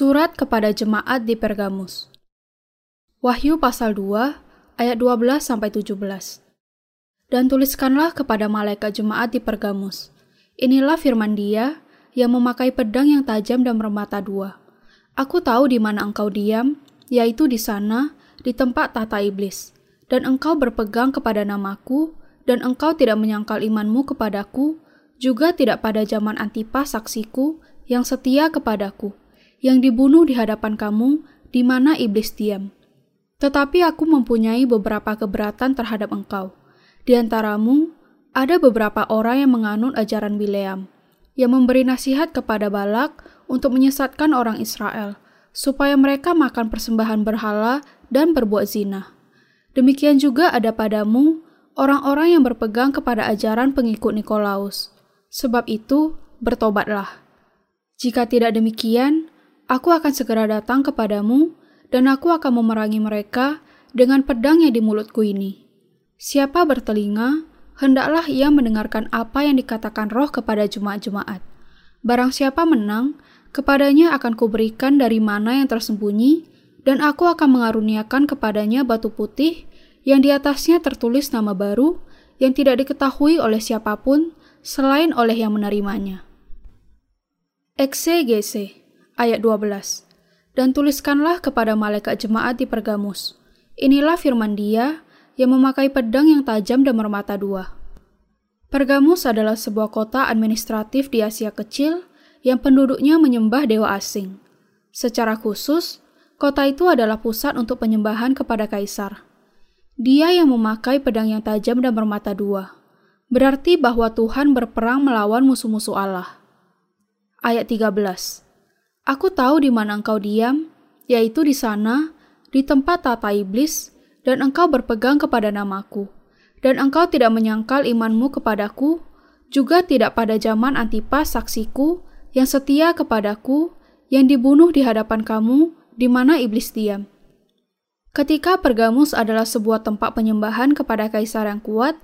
Surat kepada jemaat di Pergamus. Wahyu pasal 2 ayat 12 sampai 17. Dan tuliskanlah kepada malaikat jemaat di Pergamus. Inilah firman Dia yang memakai pedang yang tajam dan bermata dua. Aku tahu di mana engkau diam, yaitu di sana, di tempat tata iblis. Dan engkau berpegang kepada namaku, dan engkau tidak menyangkal imanmu kepadaku, juga tidak pada zaman Antipas saksiku yang setia kepadaku yang dibunuh di hadapan kamu, di mana iblis diam. Tetapi aku mempunyai beberapa keberatan terhadap engkau. Di antaramu, ada beberapa orang yang menganut ajaran Bileam, yang memberi nasihat kepada Balak untuk menyesatkan orang Israel, supaya mereka makan persembahan berhala dan berbuat zina. Demikian juga ada padamu orang-orang yang berpegang kepada ajaran pengikut Nikolaus. Sebab itu, bertobatlah. Jika tidak demikian, Aku akan segera datang kepadamu, dan aku akan memerangi mereka dengan pedang yang di mulutku ini. Siapa bertelinga, hendaklah ia mendengarkan apa yang dikatakan roh kepada jemaat-jemaat. Barang siapa menang, kepadanya akan kuberikan dari mana yang tersembunyi, dan aku akan mengaruniakan kepadanya batu putih yang di atasnya tertulis nama baru yang tidak diketahui oleh siapa pun selain oleh yang menerimanya. Eksegese ayat 12. Dan tuliskanlah kepada malaikat jemaat di Pergamus. Inilah firman dia yang memakai pedang yang tajam dan bermata dua. Pergamus adalah sebuah kota administratif di Asia Kecil yang penduduknya menyembah dewa asing. Secara khusus, kota itu adalah pusat untuk penyembahan kepada kaisar. Dia yang memakai pedang yang tajam dan bermata dua. Berarti bahwa Tuhan berperang melawan musuh-musuh Allah. Ayat 13. Aku tahu di mana engkau diam, yaitu di sana, di tempat tata iblis, dan engkau berpegang kepada namaku. Dan engkau tidak menyangkal imanmu kepadaku, juga tidak pada zaman Antipas saksiku, yang setia kepadaku, yang dibunuh di hadapan kamu, di mana iblis diam. Ketika Pergamus adalah sebuah tempat penyembahan kepada kaisar yang kuat,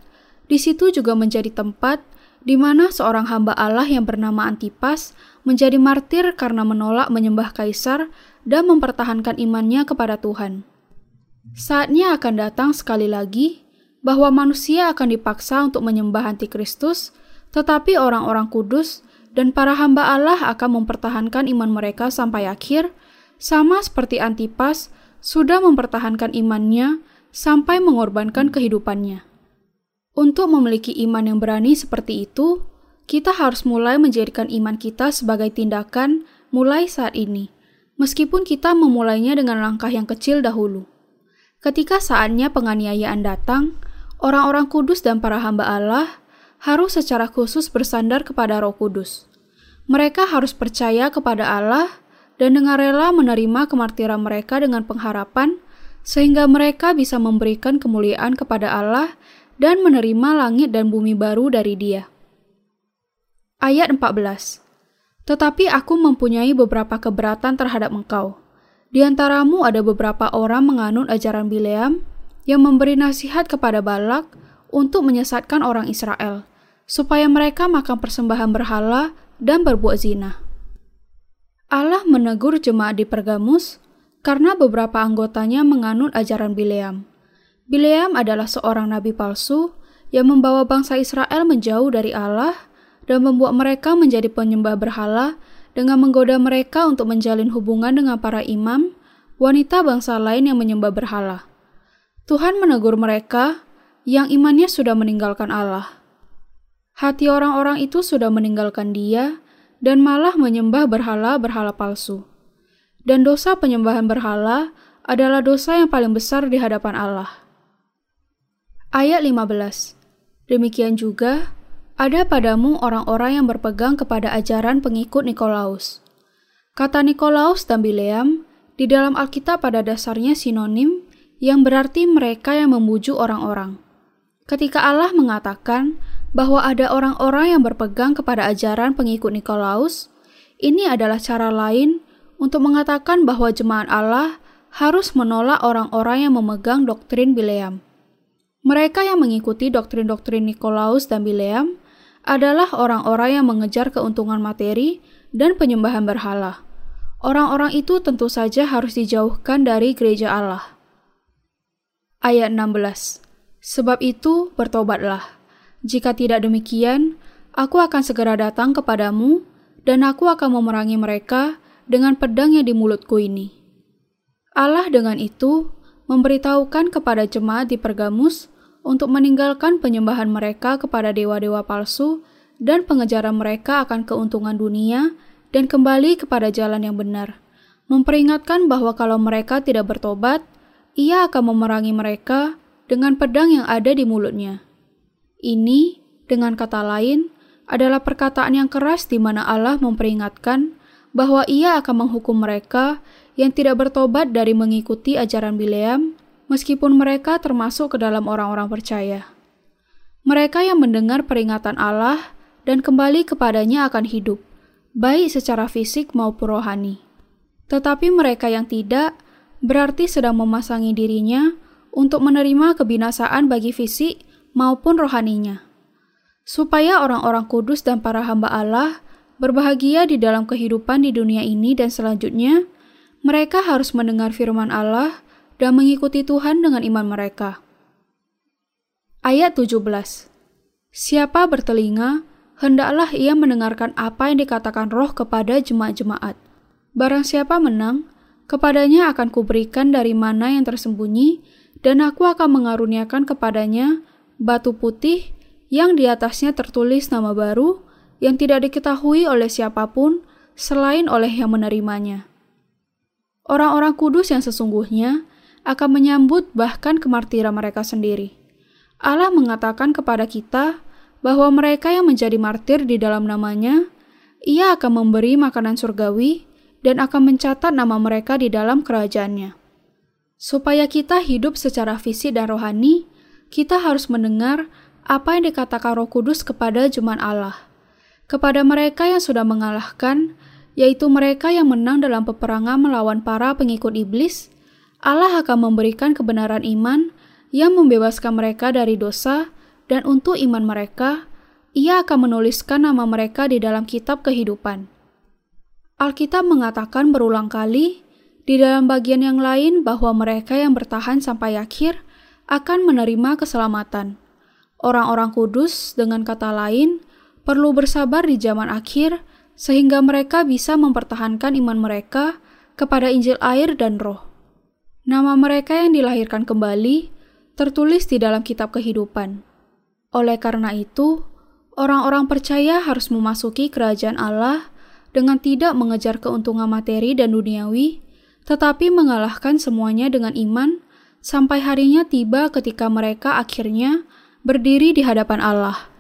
di situ juga menjadi tempat di mana seorang hamba Allah yang bernama Antipas menjadi martir karena menolak menyembah kaisar dan mempertahankan imannya kepada Tuhan. Saatnya akan datang sekali lagi bahwa manusia akan dipaksa untuk menyembah antikristus, tetapi orang-orang kudus dan para hamba Allah akan mempertahankan iman mereka sampai akhir, sama seperti Antipas sudah mempertahankan imannya sampai mengorbankan kehidupannya. Untuk memiliki iman yang berani seperti itu, kita harus mulai menjadikan iman kita sebagai tindakan mulai saat ini, meskipun kita memulainya dengan langkah yang kecil dahulu. Ketika saatnya penganiayaan datang, orang-orang kudus dan para hamba Allah harus secara khusus bersandar kepada Roh Kudus. Mereka harus percaya kepada Allah dan dengan rela menerima kemartiran mereka dengan pengharapan, sehingga mereka bisa memberikan kemuliaan kepada Allah dan menerima langit dan bumi baru dari dia. Ayat 14 Tetapi aku mempunyai beberapa keberatan terhadap engkau. Di antaramu ada beberapa orang menganut ajaran Bileam yang memberi nasihat kepada Balak untuk menyesatkan orang Israel, supaya mereka makan persembahan berhala dan berbuat zina. Allah menegur jemaat di Pergamus karena beberapa anggotanya menganut ajaran Bileam. Bileam adalah seorang nabi palsu yang membawa bangsa Israel menjauh dari Allah dan membuat mereka menjadi penyembah berhala dengan menggoda mereka untuk menjalin hubungan dengan para imam, wanita bangsa lain yang menyembah berhala. Tuhan menegur mereka yang imannya sudah meninggalkan Allah. Hati orang-orang itu sudah meninggalkan dia dan malah menyembah berhala-berhala palsu. Dan dosa penyembahan berhala adalah dosa yang paling besar di hadapan Allah. Ayat 15. Demikian juga, ada padamu orang-orang yang berpegang kepada ajaran pengikut Nikolaus. Kata Nikolaus dan Bileam di dalam Alkitab pada dasarnya sinonim yang berarti mereka yang membujuk orang-orang. Ketika Allah mengatakan bahwa ada orang-orang yang berpegang kepada ajaran pengikut Nikolaus, ini adalah cara lain untuk mengatakan bahwa jemaat Allah harus menolak orang-orang yang memegang doktrin Bileam. Mereka yang mengikuti doktrin-doktrin Nikolaus dan Bileam adalah orang-orang yang mengejar keuntungan materi dan penyembahan berhala. orang-orang itu tentu saja harus dijauhkan dari gereja Allah. Ayat 16 Sebab itu, bertobatlah. Jika tidak demikian, aku akan segera datang kepadamu, dan aku akan memerangi mereka dengan pedang yang di mulutku ini. Allah dengan itu memberitahukan kepada jemaat di Pergamus untuk meninggalkan penyembahan mereka kepada dewa-dewa palsu dan pengejaran mereka akan keuntungan dunia dan kembali kepada jalan yang benar. Memperingatkan bahwa kalau mereka tidak bertobat, ia akan memerangi mereka dengan pedang yang ada di mulutnya. Ini, dengan kata lain, adalah perkataan yang keras di mana Allah memperingatkan bahwa ia akan menghukum mereka yang tidak bertobat dari mengikuti ajaran Bileam, meskipun mereka termasuk ke dalam orang-orang percaya. Mereka yang mendengar peringatan Allah dan kembali kepadanya akan hidup, baik secara fisik maupun rohani. Tetapi mereka yang tidak berarti sedang memasangi dirinya untuk menerima kebinasaan bagi fisik maupun rohaninya. Supaya orang-orang kudus dan para hamba Allah berbahagia di dalam kehidupan di dunia ini dan selanjutnya, mereka harus mendengar firman Allah dan mengikuti Tuhan dengan iman mereka. Ayat 17 Siapa bertelinga, hendaklah ia mendengarkan apa yang dikatakan roh kepada jemaat-jemaat. Barang siapa menang, Kepadanya akan kuberikan dari mana yang tersembunyi, dan aku akan mengaruniakan kepadanya batu putih yang di atasnya tertulis nama baru yang tidak diketahui oleh siapa pun selain oleh yang menerimanya. Orang-orang kudus yang sesungguhnya akan menyambut bahkan kemartiran mereka sendiri. Allah mengatakan kepada kita bahwa mereka yang menjadi martir di dalam namanya, ia akan memberi makanan surgawi dan akan mencatat nama mereka di dalam kerajaannya. Supaya kita hidup secara fisik dan rohani, kita harus mendengar apa yang dikatakan Roh Kudus kepada jemaat Allah. Kepada mereka yang sudah mengalahkan, yaitu mereka yang menang dalam peperangan melawan para pengikut iblis, Allah akan memberikan kebenaran iman yang membebaskan mereka dari dosa, dan untuk iman mereka, Ia akan menuliskan nama mereka di dalam kitab kehidupan. Alkitab mengatakan berulang kali di dalam bagian yang lain bahwa mereka yang bertahan sampai akhir akan menerima keselamatan. Orang-orang kudus, dengan kata lain, perlu bersabar di zaman akhir sehingga mereka bisa mempertahankan iman mereka kepada Injil air dan Roh. Nama mereka yang dilahirkan kembali tertulis di dalam kitab kehidupan. Oleh karena itu, orang-orang percaya harus memasuki kerajaan Allah dengan tidak mengejar keuntungan materi dan duniawi, tetapi mengalahkan semuanya dengan iman sampai harinya tiba ketika mereka akhirnya berdiri di hadapan Allah.